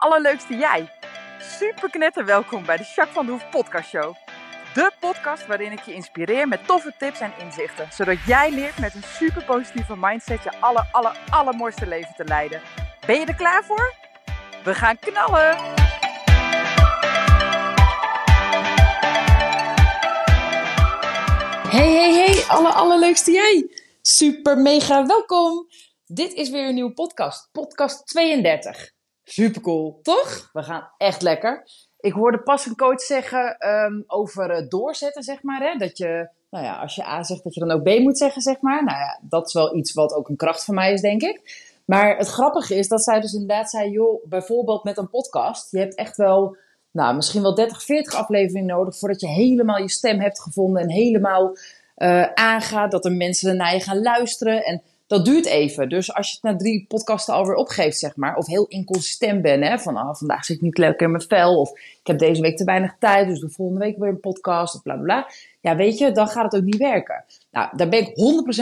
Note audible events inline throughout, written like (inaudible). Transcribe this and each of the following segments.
allerleukste jij. Super knetter welkom bij de Jacques van de Hoef podcast show. De podcast waarin ik je inspireer met toffe tips en inzichten. Zodat jij leert met een super positieve mindset je aller, aller, allermooiste leven te leiden. Ben je er klaar voor? We gaan knallen! Hey, hey, hey, aller, allerleukste jij. Super mega welkom. Dit is weer een nieuwe podcast. Podcast 32. Super cool, toch? We gaan echt lekker. Ik hoorde pas een coach zeggen um, over uh, doorzetten, zeg maar. Hè? Dat je, nou ja, als je A zegt, dat je dan ook B moet zeggen, zeg maar. Nou ja, dat is wel iets wat ook een kracht van mij is, denk ik. Maar het grappige is dat zij dus inderdaad zei, joh, bijvoorbeeld met een podcast. Je hebt echt wel, nou, misschien wel 30, 40 afleveringen nodig voordat je helemaal je stem hebt gevonden en helemaal uh, aangaat. Dat er mensen naar je gaan luisteren. En dat duurt even. Dus als je het na drie podcasten alweer opgeeft, zeg maar, of heel inconsistent bent, hè, van oh, vandaag zit ik niet lekker in mijn vel, of ik heb deze week te weinig tijd, dus de volgende week weer een podcast, of bla bla. Ja, weet je, dan gaat het ook niet werken. Nou, daar ben ik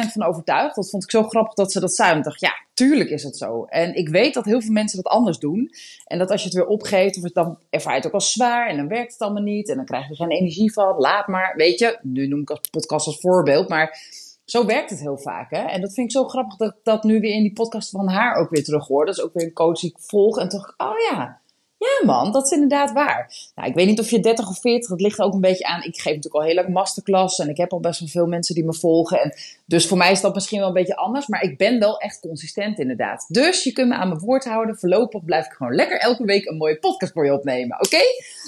100% van overtuigd. Dat vond ik zo grappig dat ze dat zei. Ik dacht, ja, tuurlijk is het zo. En ik weet dat heel veel mensen dat anders doen. En dat als je het weer opgeeft, of het dan ervaar je het ook als zwaar en dan werkt het allemaal niet en dan krijg je geen energie van. Laat maar, weet je. Nu noem ik als podcast als voorbeeld, maar zo werkt het heel vaak. Hè? En dat vind ik zo grappig dat ik dat nu weer in die podcast van haar ook weer terug hoor. Dat is ook weer een coach die ik volg. En toch, oh ja, ja man, dat is inderdaad waar. Nou, ik weet niet of je 30 of 40, dat ligt ook een beetje aan. Ik geef natuurlijk al heel lang masterclass en ik heb al best wel veel mensen die me volgen. En dus voor mij is dat misschien wel een beetje anders, maar ik ben wel echt consistent inderdaad. Dus je kunt me aan mijn woord houden. Voorlopig blijf ik gewoon lekker elke week een mooie podcast voor je opnemen, oké?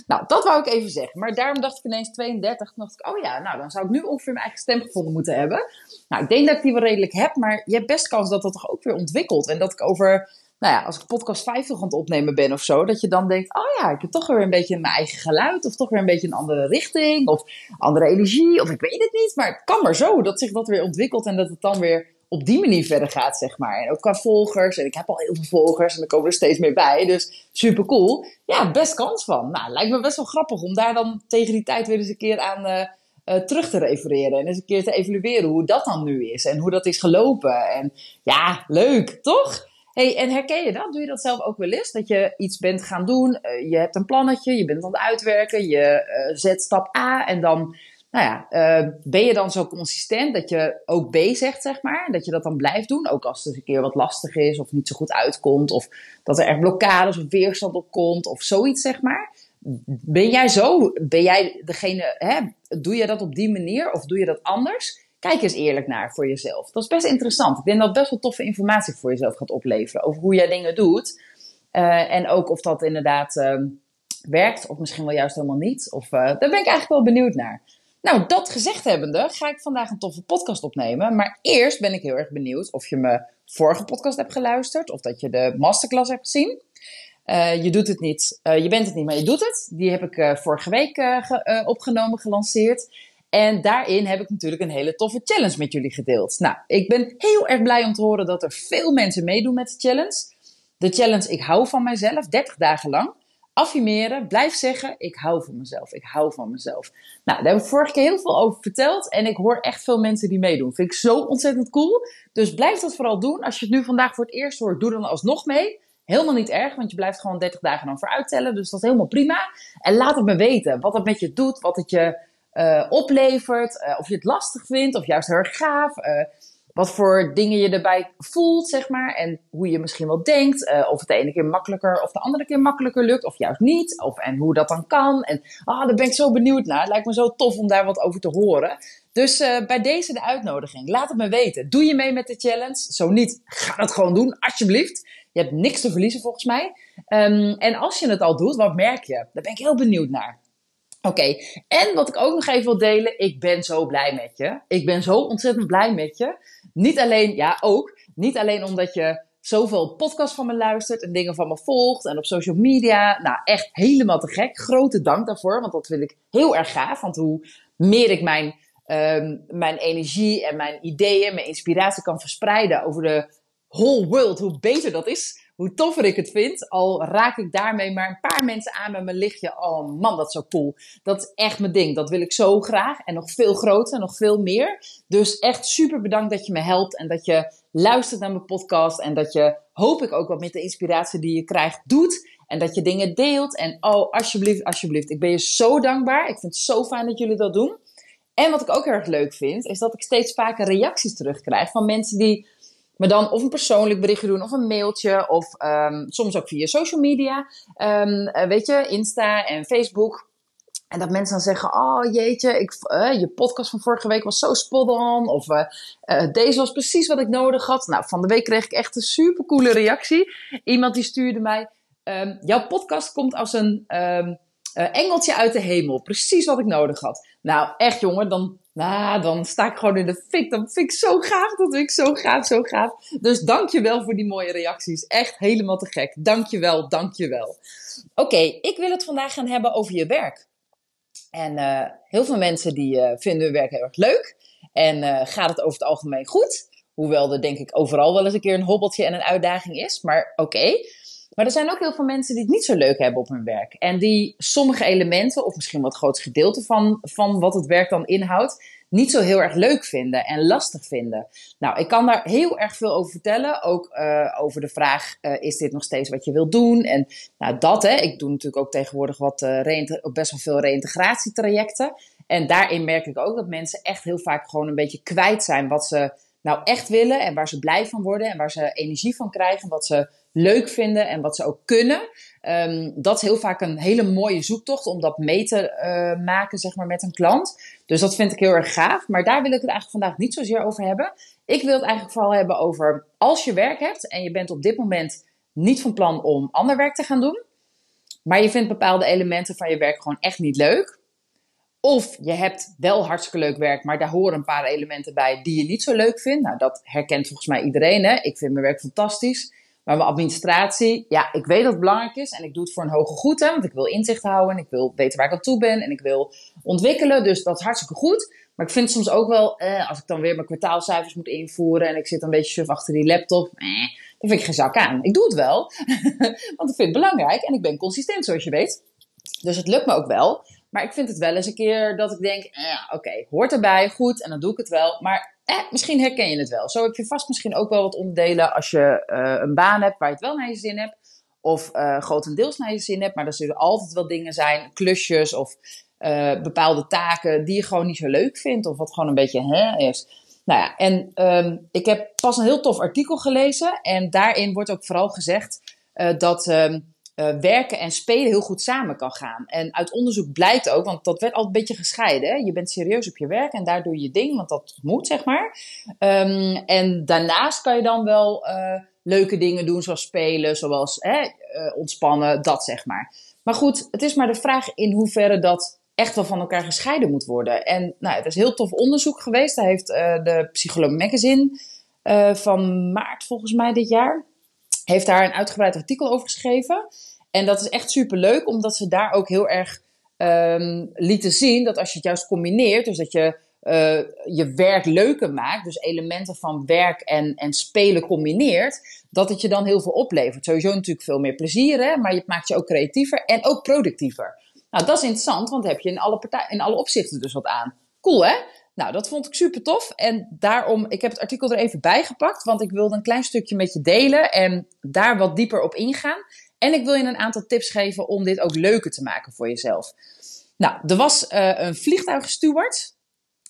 Nou, dat wou ik even zeggen. Maar daarom dacht ik ineens 32, dacht ik, oh ja, nou dan zou ik nu ongeveer mijn eigen stem gevonden moeten hebben. Nou, ik denk dat ik die wel redelijk heb, maar je hebt best kans dat dat toch ook weer ontwikkelt. En dat ik over nou ja, als ik podcast 50 aan het opnemen ben of zo, dat je dan denkt, oh ja, ik heb toch weer een beetje mijn eigen geluid, of toch weer een beetje een andere richting, of andere energie, of ik weet het niet, maar het kan maar zo dat zich dat weer ontwikkelt en dat het dan weer op die manier verder gaat, zeg maar. En ook qua volgers, en ik heb al heel veel volgers en er komen er steeds meer bij, dus super cool. Ja, best kans van. Nou, lijkt me best wel grappig om daar dan tegen die tijd weer eens een keer aan... Uh, uh, terug te refereren en eens een keer te evalueren hoe dat dan nu is en hoe dat is gelopen. En ja, leuk, toch? Hey, en herken je dat? Doe je dat zelf ook wel eens? Dat je iets bent gaan doen, uh, je hebt een plannetje, je bent aan het uitwerken, je uh, zet stap A en dan, nou ja, ben je dan zo consistent dat je ook B zegt, zeg maar? Dat je dat dan blijft doen, ook als het een keer wat lastig is of niet zo goed uitkomt of dat er echt blokkades of weerstand op komt of zoiets, zeg maar. Ben jij zo? Ben jij degene, hè? Doe je dat op die manier of doe je dat anders? Kijk eens eerlijk naar voor jezelf. Dat is best interessant. Ik denk dat het best wel toffe informatie voor jezelf gaat opleveren over hoe jij dingen doet. Uh, en ook of dat inderdaad uh, werkt, of misschien wel juist helemaal niet. Of, uh, daar ben ik eigenlijk wel benieuwd naar. Nou, dat gezegd hebbende, ga ik vandaag een toffe podcast opnemen. Maar eerst ben ik heel erg benieuwd of je mijn vorige podcast hebt geluisterd, of dat je de masterclass hebt gezien. Uh, je doet het niet, uh, je bent het niet, maar je doet het. Die heb ik uh, vorige week ge opgenomen, gelanceerd. En daarin heb ik natuurlijk een hele toffe challenge met jullie gedeeld. Nou, ik ben heel erg blij om te horen dat er veel mensen meedoen met de challenge. De challenge Ik hou van mijzelf, 30 dagen lang. Affirmeren, blijf zeggen, ik hou van mezelf, ik hou van mezelf. Nou, daar heb ik vorige keer heel veel over verteld en ik hoor echt veel mensen die meedoen. Vind ik zo ontzettend cool. Dus blijf dat vooral doen. Als je het nu vandaag voor het eerst hoort, doe dan alsnog mee. Helemaal niet erg, want je blijft gewoon 30 dagen dan vooruittellen. Dus dat is helemaal prima. En laat het me weten wat het met je doet, wat het je uh, oplevert. Uh, of je het lastig vindt, of juist heel erg gaaf. Uh, wat voor dingen je erbij voelt, zeg maar. En hoe je misschien wel denkt. of het de ene keer makkelijker of de andere keer makkelijker lukt. Of juist niet. Of, en hoe dat dan kan. En ah, daar ben ik zo benieuwd naar. Het lijkt me zo tof om daar wat over te horen. Dus bij deze de uitnodiging. Laat het me weten. Doe je mee met de challenge? Zo niet, ga het gewoon doen, alsjeblieft. Je hebt niks te verliezen volgens mij. Um, en als je het al doet, wat merk je? Daar ben ik heel benieuwd naar. Oké, en wat ik ook nog even wil delen, ik ben zo blij met je. Ik ben zo ontzettend blij met je. Niet alleen, ja ook, niet alleen omdat je zoveel podcasts van me luistert en dingen van me volgt en op social media. Nou, echt helemaal te gek. Grote dank daarvoor, want dat vind ik heel erg gaaf. Want hoe meer ik mijn, um, mijn energie en mijn ideeën, mijn inspiratie kan verspreiden over de whole world, hoe beter dat is hoe toffer ik het vind. Al raak ik daarmee maar een paar mensen aan met mijn lichtje. Oh man, dat is zo cool. Dat is echt mijn ding. Dat wil ik zo graag. En nog veel groter, nog veel meer. Dus echt super bedankt dat je me helpt. En dat je luistert naar mijn podcast. En dat je, hoop ik ook wat met de inspiratie die je krijgt, doet. En dat je dingen deelt. En oh, alsjeblieft, alsjeblieft. Ik ben je zo dankbaar. Ik vind het zo fijn dat jullie dat doen. En wat ik ook heel erg leuk vind, is dat ik steeds vaker reacties terugkrijg van mensen die me dan of een persoonlijk berichtje doen of een mailtje of ehm, soms ook via social media. Um, weet je, Insta en Facebook. En dat mensen dan zeggen: Oh jeetje, ik, uh, je podcast van vorige week was zo spot on. Of uh, deze was precies wat ik nodig had. Nou, van de week kreeg ik echt een super coole reactie. Iemand die stuurde mij: um, Jouw podcast komt als een engeltje uit de hemel. Precies wat ik nodig had. Nou, echt jongen, dan nou, dan sta ik gewoon in de fik. Dat vind ik zo gaaf. Dat vind ik zo gaaf, zo gaaf. Dus dankjewel voor die mooie reacties. Echt helemaal te gek. Dankjewel, dankjewel. Oké, ik wil het vandaag gaan hebben over je werk. En uh, heel veel mensen die uh, vinden hun werk heel erg leuk. En uh, gaat het over het algemeen goed. Hoewel er denk ik overal wel eens een keer een hobbeltje en een uitdaging is. Maar oké. Maar er zijn ook heel veel mensen die het niet zo leuk hebben op hun werk. En die sommige elementen, of misschien wat groot gedeelte van, van wat het werk dan inhoudt, niet zo heel erg leuk vinden en lastig vinden. Nou, ik kan daar heel erg veel over vertellen. Ook uh, over de vraag: uh, is dit nog steeds wat je wilt doen? En nou, dat, hè. Ik doe natuurlijk ook tegenwoordig wat, uh, best wel veel reïntegratietrajecten. En daarin merk ik ook dat mensen echt heel vaak gewoon een beetje kwijt zijn wat ze nou echt willen en waar ze blij van worden en waar ze energie van krijgen, wat ze leuk vinden en wat ze ook kunnen. Um, dat is heel vaak een hele mooie zoektocht om dat mee te uh, maken zeg maar, met een klant. Dus dat vind ik heel erg gaaf. Maar daar wil ik het eigenlijk vandaag niet zozeer over hebben. Ik wil het eigenlijk vooral hebben over als je werk hebt en je bent op dit moment niet van plan om ander werk te gaan doen. Maar je vindt bepaalde elementen van je werk gewoon echt niet leuk. Of je hebt wel hartstikke leuk werk, maar daar horen een paar elementen bij die je niet zo leuk vindt. Nou, dat herkent volgens mij iedereen. Hè? Ik vind mijn werk fantastisch. Maar mijn administratie, ja, ik weet dat het belangrijk is en ik doe het voor een hoge goed, hè, want ik wil inzicht houden en ik wil weten waar ik aan toe ben en ik wil ontwikkelen. Dus dat is hartstikke goed. Maar ik vind soms ook wel, eh, als ik dan weer mijn kwartaalcijfers moet invoeren en ik zit een beetje suf achter die laptop, eh, dan vind ik geen zak aan. Ik doe het wel, (laughs) want ik vind het belangrijk en ik ben consistent, zoals je weet. Dus het lukt me ook wel. Maar ik vind het wel eens een keer dat ik denk, eh, oké, hoort erbij, goed, en dan doe ik het wel. Maar eh, misschien herken je het wel. Zo heb je vast misschien ook wel wat onderdelen als je uh, een baan hebt waar je het wel naar je zin hebt. Of uh, grotendeels naar je zin hebt. Maar er zullen altijd wel dingen zijn, klusjes of uh, bepaalde taken die je gewoon niet zo leuk vindt. Of wat gewoon een beetje hè is. Nou ja, en um, ik heb pas een heel tof artikel gelezen. En daarin wordt ook vooral gezegd dat um, uh, werken en spelen heel goed samen kan gaan. En uit onderzoek blijkt ook, want dat werd altijd een beetje gescheiden. Hè? Je bent serieus op je werk en daar doe je je ding, want dat moet, zeg maar. Um, en daarnaast kan je dan wel uh, leuke dingen doen, zoals spelen, zoals hè, uh, ontspannen, dat zeg maar. Maar goed, het is maar de vraag in hoeverre dat echt wel van elkaar gescheiden moet worden. En nou, het is heel tof onderzoek geweest. Daar heeft de Psycholoog Magazine van maart volgens mij dit jaar heeft daar een uitgebreid artikel over geschreven. En dat is echt super leuk, omdat ze daar ook heel erg um, lieten zien dat als je het juist combineert, dus dat je uh, je werk leuker maakt, dus elementen van werk en, en spelen combineert, dat het je dan heel veel oplevert. Sowieso natuurlijk veel meer plezier, hè, maar je maakt je ook creatiever en ook productiever. Nou, dat is interessant, want heb je in alle, in alle opzichten dus wat aan. Cool, hè? Nou, dat vond ik super tof. En daarom, ik heb het artikel er even bij gepakt, want ik wilde een klein stukje met je delen en daar wat dieper op ingaan. En ik wil je een aantal tips geven om dit ook leuker te maken voor jezelf. Nou, er was uh, een vliegtuigsteward,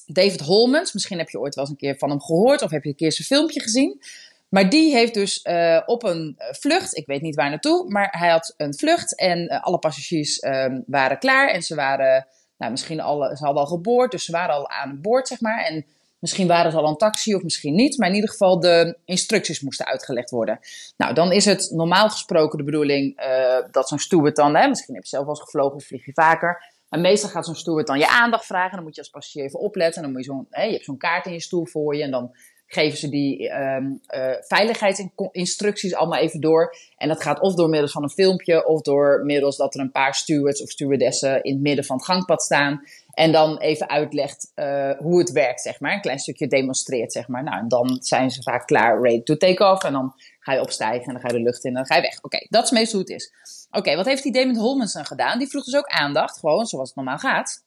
David Holmans. Misschien heb je ooit wel eens een keer van hem gehoord of heb je een keer zijn filmpje gezien. Maar die heeft dus uh, op een eh, vlucht, ik weet niet waar naartoe, maar hij had een vlucht en uh, alle passagiers um, waren klaar en ze waren, nou misschien alle, ze hadden al geboord, dus ze waren al aan boord zeg maar. En Misschien waren ze al een taxi of misschien niet, maar in ieder geval de instructies moesten uitgelegd worden. Nou, dan is het normaal gesproken de bedoeling uh, dat zo'n steward dan, hè, misschien heb je zelf wel eens gevlogen of vlieg je vaker, maar meestal gaat zo'n steward dan je aandacht vragen. Dan moet je als passagier even opletten. Dan moet je zo'n, je hebt zo'n kaart in je stoel voor je en dan geven ze die um, uh, veiligheidsinstructies allemaal even door. En dat gaat of door middels van een filmpje of door middels dat er een paar stewards of stewardessen in het midden van het gangpad staan. En dan even uitlegt uh, hoe het werkt, zeg maar. Een klein stukje demonstreert, zeg maar. Nou, en dan zijn ze vaak klaar, ready to take off. En dan ga je opstijgen en dan ga je de lucht in en dan ga je weg. Oké, dat is meestal hoe het is. Oké, wat heeft die Damon Holmanson gedaan? Die vroeg dus ook aandacht, gewoon zoals het normaal gaat.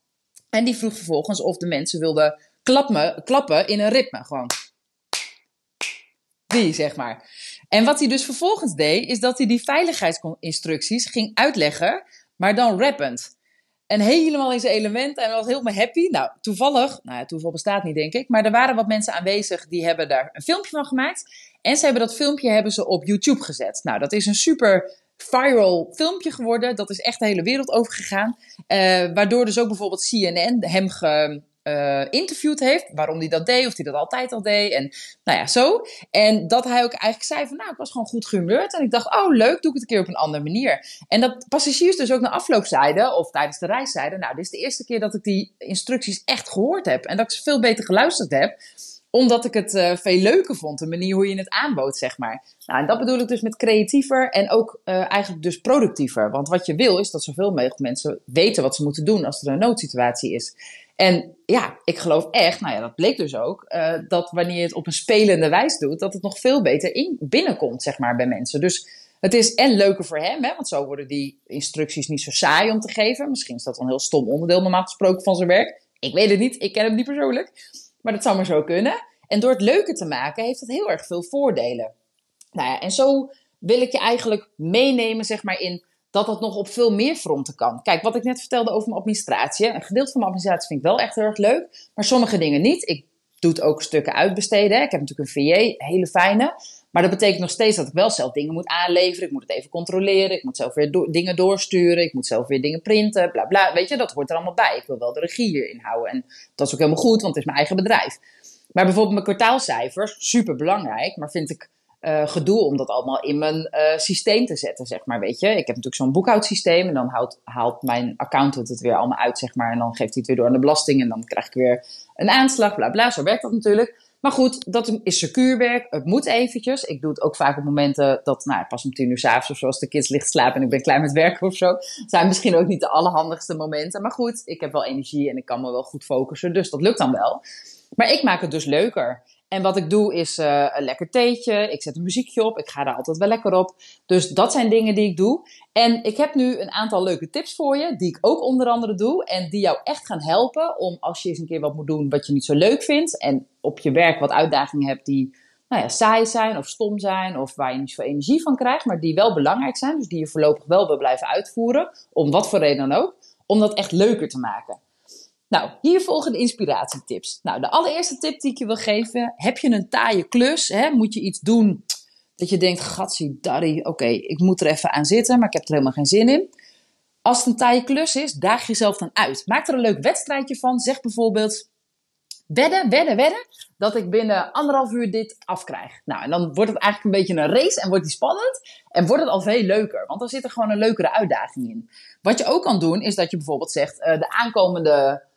En die vroeg vervolgens of de mensen wilden klappen, klappen in een ritme. Gewoon Die, zeg maar. En wat hij dus vervolgens deed, is dat hij die veiligheidsinstructies ging uitleggen, maar dan rappend. En helemaal in zijn element en was helemaal happy. Nou, toevallig, nou ja, toeval bestaat niet denk ik, maar er waren wat mensen aanwezig die hebben daar een filmpje van gemaakt. En ze hebben dat filmpje hebben ze op YouTube gezet. Nou, dat is een super viral filmpje geworden. Dat is echt de hele wereld overgegaan. Uh, waardoor dus ook bijvoorbeeld CNN hem ge, uh, interviewd heeft. Waarom hij dat deed, of hij dat altijd al deed. En nou ja, zo. En dat hij ook eigenlijk zei van, nou, ik was gewoon goed gehumeurd. En ik dacht, oh leuk, doe ik het een keer op een andere manier. En dat passagiers dus ook na afloop zeiden, of tijdens de reis zeiden, nou, dit is de eerste keer dat ik die instructies echt gehoord heb. En dat ik ze veel beter geluisterd heb omdat ik het uh, veel leuker vond, de manier hoe je het aanbood, zeg maar. Nou, en dat bedoel ik dus met creatiever en ook uh, eigenlijk dus productiever. Want wat je wil is dat zoveel mogelijk mensen weten wat ze moeten doen als er een noodsituatie is. En ja, ik geloof echt, nou ja, dat bleek dus ook, uh, dat wanneer je het op een spelende wijze doet, dat het nog veel beter in, binnenkomt, zeg maar, bij mensen. Dus het is en leuker voor hem, hè, want zo worden die instructies niet zo saai om te geven. Misschien is dat een heel stom onderdeel normaal gesproken van zijn werk. Ik weet het niet, ik ken hem niet persoonlijk. Maar dat zou maar zo kunnen. En door het leuker te maken, heeft dat heel erg veel voordelen. Nou ja, en zo wil ik je eigenlijk meenemen, zeg maar, in dat dat nog op veel meer fronten kan. Kijk, wat ik net vertelde over mijn administratie. Een gedeelte van mijn administratie vind ik wel echt heel erg leuk, maar sommige dingen niet. Ik doe het ook stukken uitbesteden. Ik heb natuurlijk een VA, hele fijne. Maar dat betekent nog steeds dat ik wel zelf dingen moet aanleveren. Ik moet het even controleren. Ik moet zelf weer dingen doorsturen. Ik moet zelf weer dingen printen. Bla bla. Weet je, dat hoort er allemaal bij. Ik wil wel de regie hierin houden. En dat is ook helemaal goed, want het is mijn eigen bedrijf. Maar bijvoorbeeld mijn kwartaalcijfers, super belangrijk. Maar vind ik uh, gedoe om dat allemaal in mijn uh, systeem te zetten, zeg maar, weet je. Ik heb natuurlijk zo'n boekhoudsysteem en dan haalt, mijn accountant het weer allemaal uit, zeg maar. En dan geeft hij het weer door aan de belasting en dan krijg ik weer een aanslag, bla bla. Zo werkt dat natuurlijk. Maar goed, dat is secuurwerk. Het moet eventjes. Ik doe het ook vaak op momenten dat, nou, pas om tien uur s'avonds of zo, als de kids licht slapen en ik ben klaar met werken of zo. zijn misschien ook niet de allerhandigste momenten. Maar goed, ik heb wel energie en ik kan me wel goed focussen. Dus dat lukt dan wel. Maar ik maak het dus leuker. En wat ik doe is uh, een lekker theetje. Ik zet een muziekje op. Ik ga daar altijd wel lekker op. Dus dat zijn dingen die ik doe. En ik heb nu een aantal leuke tips voor je, die ik ook onder andere doe. En die jou echt gaan helpen om als je eens een keer wat moet doen wat je niet zo leuk vindt. En op je werk wat uitdagingen hebt die nou ja, saai zijn of stom zijn. Of waar je niet zoveel energie van krijgt. Maar die wel belangrijk zijn. Dus die je voorlopig wel wil blijven uitvoeren. Om wat voor reden dan ook. Om dat echt leuker te maken. Nou, hier volgen de inspiratietips. Nou, de allereerste tip die ik je wil geven. Heb je een taaie klus? Hè? Moet je iets doen dat je denkt, gatsie, darry, oké, ik moet er even aan zitten, maar ik heb er helemaal geen zin in. Als het een taaie klus is, daag jezelf dan uit. Maak er een leuk wedstrijdje van. Zeg bijvoorbeeld, wedden, wedden, wedden, dat ik binnen anderhalf uur dit afkrijg. Nou, en dan wordt het eigenlijk een beetje een race en wordt die spannend. En wordt het al veel leuker, want dan zit er gewoon een leukere uitdaging in. Wat je ook kan doen, is dat je bijvoorbeeld zegt, uh, de aankomende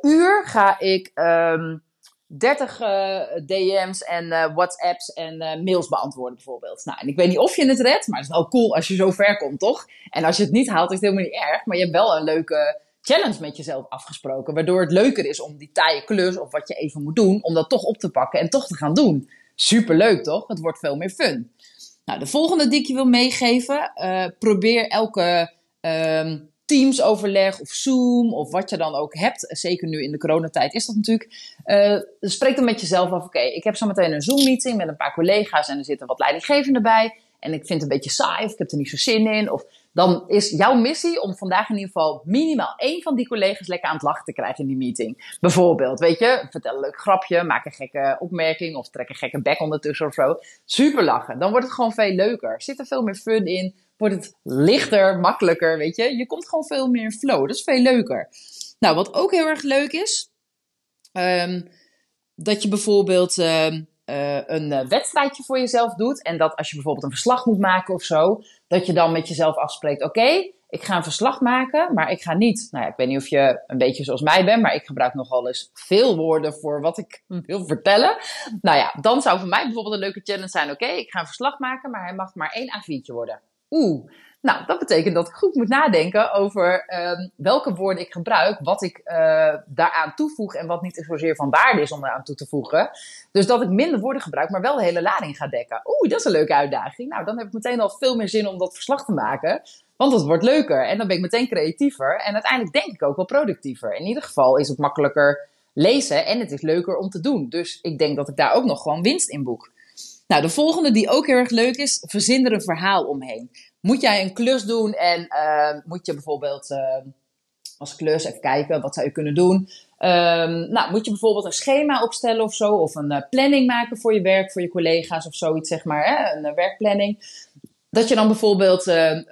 uur ga ik um, 30 uh, DM's en uh, WhatsApps en mails beantwoorden bijvoorbeeld. Nou, en ik weet niet of je het redt, maar het is wel cool als je zo ver komt, toch? En als je het niet haalt, is het helemaal niet erg. Maar je hebt wel een leuke challenge met jezelf afgesproken. Waardoor het leuker is om die taaie klus of wat je even moet doen, om dat toch op te pakken en toch te gaan doen. Superleuk, toch? Het wordt veel meer fun. Nou, de volgende die ik je wil meegeven. Probeer elke um, Teams-overleg of Zoom of wat je dan ook hebt. Zeker nu in de coronatijd is dat natuurlijk. Uh, spreek dan met jezelf af. Oké, ik heb zo meteen een Zoom-meeting met een paar collega's en er zitten wat leidinggevenden bij. En ik vind het een beetje saai of ik heb er niet zo zin in. Of dan is jouw missie om vandaag in ieder geval minimaal één van die collega's lekker aan het lachen te krijgen in die meeting. Bijvoorbeeld, weet je, vertel een leuk grapje, maak een gekke opmerking of trek een gekke bek ondertussen of zo. Super lachen. Dan wordt het gewoon veel leuker. Zit er veel meer fun in wordt het lichter, makkelijker, weet je. Je komt gewoon veel meer in flow. Dat is veel leuker. Nou, wat ook heel erg leuk is, um, dat je bijvoorbeeld um, uh, een uh, wedstrijdje voor jezelf doet. En dat als je bijvoorbeeld een verslag moet maken of zo, dat je dan met jezelf afspreekt: oké, ik ga een verslag maken, maar ik ga niet. Nou ja, ik weet niet of je een beetje zoals mij bent, maar ik gebruik nogal eens veel woorden voor wat ik (laughs) wil vertellen. Nou ja, dan zou voor mij bijvoorbeeld een leuke challenge zijn: oké, ik ga een verslag maken, maar hij mag maar één A4'tje worden. Oeh. Nou, dat betekent dat ik goed moet nadenken over um, welke woorden ik gebruik, wat ik uh, daaraan toevoeg en wat niet zozeer van waarde is om eraan toe te voegen. Dus dat ik minder woorden gebruik, maar wel de hele lading ga dekken. Oeh, dat is een leuke uitdaging. Nou, dan heb ik meteen al veel meer zin om dat verslag te maken, want het wordt leuker en dan ben ik meteen creatiever en uiteindelijk denk ik ook wel productiever. In ieder geval is het makkelijker lezen en het is leuker om te doen. Dus ik denk dat ik daar ook nog gewoon winst in boek. Nou, de volgende die ook heel erg leuk is, verzin er een verhaal omheen. Moet jij een klus doen en uh, moet je bijvoorbeeld uh, als klus even kijken, wat zou je kunnen doen? Um, nou, moet je bijvoorbeeld een schema opstellen of zo, of een uh, planning maken voor je werk, voor je collega's of zoiets, zeg maar, hè? een werkplanning. Dat je dan bijvoorbeeld uh, uh,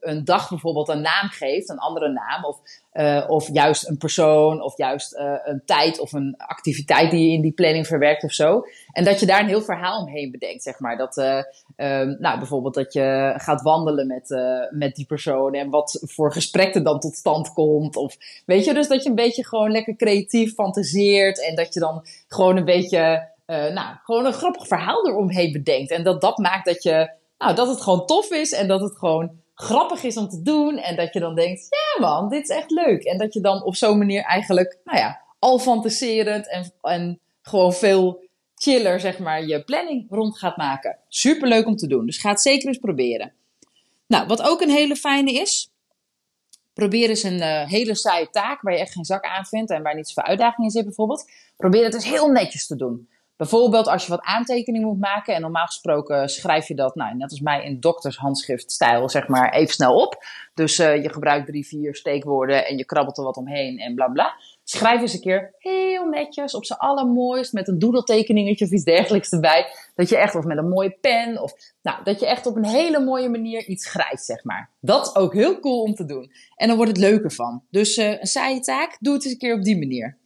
een dag bijvoorbeeld een naam geeft, een andere naam. Of, uh, of juist een persoon, of juist een tijd of een activiteit die je in die planning verwerkt of zo. En dat je daar een heel verhaal omheen bedenkt, zeg maar. Dat, um, nou, bijvoorbeeld dat je gaat wandelen met, met die persoon en wat voor gesprek er dan tot stand komt. Of weet je, dus dat je een beetje gewoon lekker creatief fantaseert en dat je dan gewoon een beetje, nou, gewoon een grappig verhaal eromheen bedenkt. En dat dat maakt dat je nou, dat het gewoon tof is en dat het gewoon grappig is om te doen. En dat je dan denkt, ja man, dit is echt leuk. En dat je dan op zo'n manier eigenlijk, nou ja, al fantaserend en, en gewoon veel chiller, zeg maar, je planning rond gaat maken. Super leuk om te doen. Dus ga het zeker eens proberen. Nou, wat ook een hele fijne is. Probeer eens een uh, hele saaie taak waar je echt geen zak aan vindt en waar niet zoveel uitdaging in zit bijvoorbeeld. Probeer het eens heel netjes te doen. Bijvoorbeeld als je wat aantekeningen moet maken en normaal gesproken schrijf je dat, nou, net als mij in doktershandschriftstijl, zeg maar, even snel op. Dus uh, je gebruikt drie, vier steekwoorden en je krabbelt er wat omheen en bla bla. Schrijf eens een keer heel netjes, op z'n allermooist, met een doedeltekeningetje of iets dergelijks erbij. Dat je echt, of met een mooie pen, of nou, dat je echt op een hele mooie manier iets schrijft, zeg maar. Dat is ook heel cool om te doen. En dan wordt het leuker van. Dus uh, een saaie taak, doe het eens een keer op die manier.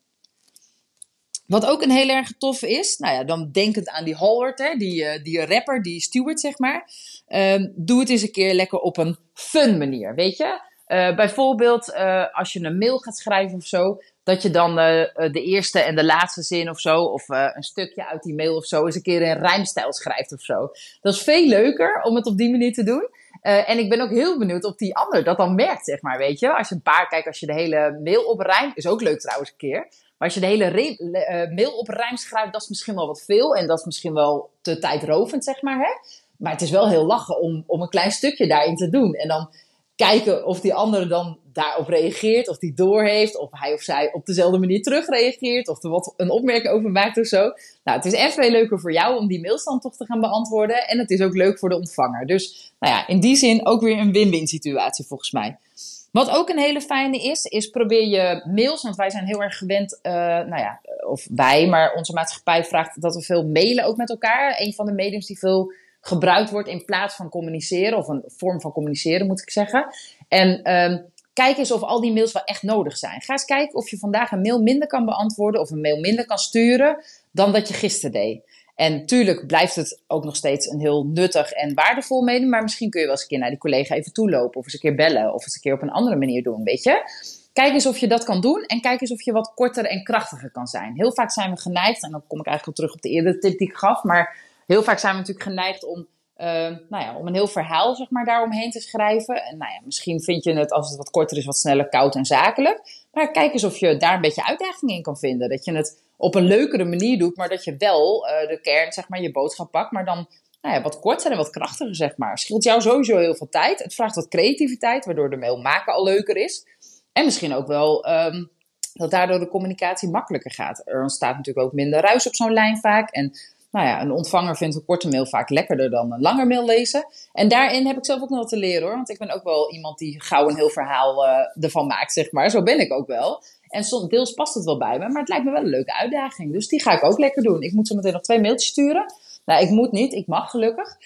Wat ook een heel erg toffe is, nou ja, dan denkend aan die Howard, hè, die, uh, die rapper, die Stewart, zeg maar. Um, doe het eens een keer lekker op een fun manier, weet je? Uh, bijvoorbeeld uh, als je een mail gaat schrijven of zo, dat je dan de eerste en de laatste zin of zo, of een stukje uit die mail of zo, eens een keer in rijmstijl schrijft of zo. Dat is veel leuker om het op die manier te doen. en ik ben ook heel benieuwd of die ander dat dan merkt, zeg maar, weet je? Als je een paar, kijk, als je de hele mail oprijmt, is ook leuk trouwens een keer. Maar als je de hele uh, mail op rijm schrijft, dat is misschien wel wat veel. En dat is misschien wel te tijdrovend, zeg maar. Hè? Maar het is wel heel lachen om, om een klein stukje daarin te doen. En dan kijken of die andere dan daarop reageert. Of die doorheeft. Of hij of zij op dezelfde manier terugreageert. Of er wat een opmerking over maakt of zo. Nou, het is echt veel leuker voor jou om die mailstand toch te gaan beantwoorden. En het is ook leuk voor de ontvanger. Dus nou ja, in die zin ook weer een win-win situatie volgens mij. Wat ook een hele fijne is, is probeer je mails, want wij zijn heel erg gewend, uh, nou ja, of wij, maar onze maatschappij vraagt dat we veel mailen ook met elkaar. Een van de mediums die veel gebruikt wordt in plaats van communiceren, of een vorm van communiceren moet ik zeggen. En um, kijk eens of al die mails wel echt nodig zijn. Ga eens kijken of je vandaag een mail minder kan beantwoorden of een mail minder kan sturen dan dat je gisteren deed. En tuurlijk blijft het ook nog steeds een heel nuttig en waardevol medium. Maar misschien kun je wel eens een keer naar die collega even toelopen. Of eens een keer bellen. Of eens een keer op een andere manier doen, weet je. Kijk eens of je dat kan doen. En kijk eens of je wat korter en krachtiger kan zijn. Heel vaak zijn we geneigd. En dan kom ik eigenlijk terug op de eerdere tip die ik gaf. Maar heel vaak zijn we natuurlijk geneigd om... Uh, nou ja, om een heel verhaal zeg maar, daaromheen te schrijven. En nou ja, misschien vind je het als het wat korter is, wat sneller koud en zakelijk. Maar kijk eens of je daar een beetje uitdaging in kan vinden. Dat je het op een leukere manier doet, maar dat je wel uh, de kern, zeg maar, je boodschap pakt, maar dan nou ja, wat korter en wat krachtiger, zeg maar. Scheelt jou sowieso heel veel tijd. Het vraagt wat creativiteit, waardoor de mail maken al leuker is. En misschien ook wel um, dat daardoor de communicatie makkelijker gaat. Er ontstaat natuurlijk ook minder ruis op zo'n lijn vaak. En nou ja, een ontvanger vindt een korte mail vaak lekkerder dan een langer mail lezen. En daarin heb ik zelf ook nog wat te leren hoor. Want ik ben ook wel iemand die gauw een heel verhaal uh, ervan maakt, zeg maar. Zo ben ik ook wel. En soms, deels past het wel bij me, maar het lijkt me wel een leuke uitdaging. Dus die ga ik ook lekker doen. Ik moet zo meteen nog twee mailtjes sturen. Nou, ik moet niet, ik mag gelukkig.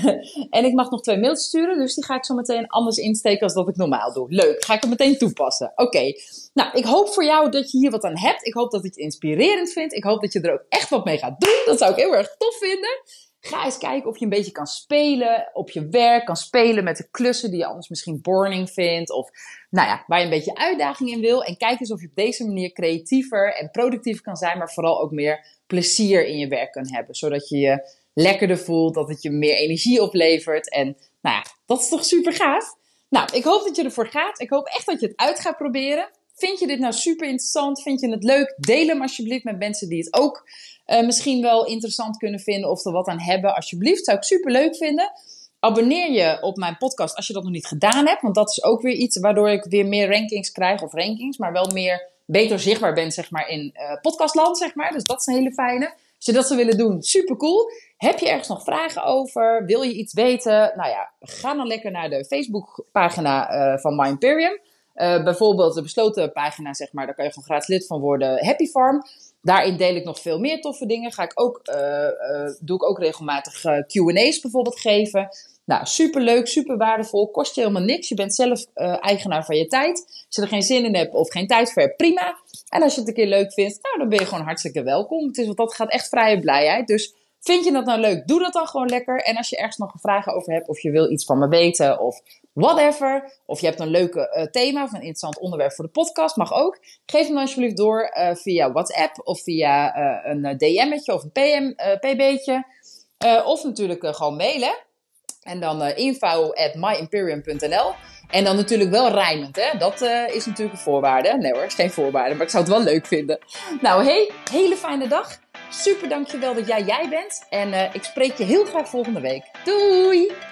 (laughs) en ik mag nog twee mailtjes sturen, dus die ga ik zo meteen anders insteken als dat ik normaal doe. Leuk, ga ik het meteen toepassen. Oké, nou, ik hoop voor jou dat je hier wat aan hebt. Ik hoop dat het je inspirerend vindt. Ik hoop dat je er ook echt wat mee gaat doen. Dat zou ik heel erg tof vinden. Ga eens kijken of je een beetje kan spelen op je werk. Kan spelen met de klussen die je anders misschien boring vindt. Of nou ja, waar je een beetje uitdaging in wil. En kijk eens of je op deze manier creatiever en productiever kan zijn. Maar vooral ook meer plezier in je werk kan hebben. Zodat je je lekkerder voelt. Dat het je meer energie oplevert. En nou ja, dat is toch super gaaf. Nou, ik hoop dat je ervoor gaat. Ik hoop echt dat je het uit gaat proberen. Vind je dit nou super interessant? Vind je het leuk? Deel hem alsjeblieft met mensen die het ook uh, misschien wel interessant kunnen vinden of er wat aan hebben. Alsjeblieft, zou ik super leuk vinden. Abonneer je op mijn podcast als je dat nog niet gedaan hebt. Want dat is ook weer iets waardoor ik weer meer rankings krijg. Of rankings, maar wel meer beter zichtbaar ben zeg maar, in uh, podcastland. Zeg maar. Dus dat is een hele fijne. Als je dat zou willen doen, super cool. Heb je ergens nog vragen over? Wil je iets weten? Nou ja, ga dan lekker naar de Facebookpagina uh, van Imperium. Uh, bijvoorbeeld de besloten pagina, zeg maar, daar kan je gewoon gratis lid van worden. Happy Farm. Daarin deel ik nog veel meer toffe dingen. Ga ik ook, uh, doe ik ook regelmatig QA's bijvoorbeeld geven. Nou, super leuk, super waardevol. Kost je helemaal niks. Je bent zelf eigenaar van je tijd. Als je er geen zin in hebt of geen tijd voor hebt, prima. En als je het een keer leuk vindt, nou, dan ben je gewoon hartstikke welkom. Het is, want dat gaat echt vrije blijheid. Dus Vind je dat nou leuk? Doe dat dan gewoon lekker. En als je ergens nog vragen over hebt, of je wil iets van me weten, of whatever. Of je hebt een leuke uh, thema of een interessant onderwerp voor de podcast, mag ook. Geef hem dan alsjeblieft door uh, via WhatsApp of via uh, een DM'tje of een PM, PB'tje. of natuurlijk gewoon mailen. En dan info at myimperium.nl. En dan natuurlijk wel rijmend, hè? Dat is natuurlijk een voorwaarde. Nee hoor, is geen voorwaarde, maar ik zou het wel leuk vinden. Nou, hey, hele fijne dag. Super dankjewel dat jij jij bent. En ik spreek je heel graag volgende week. Doei!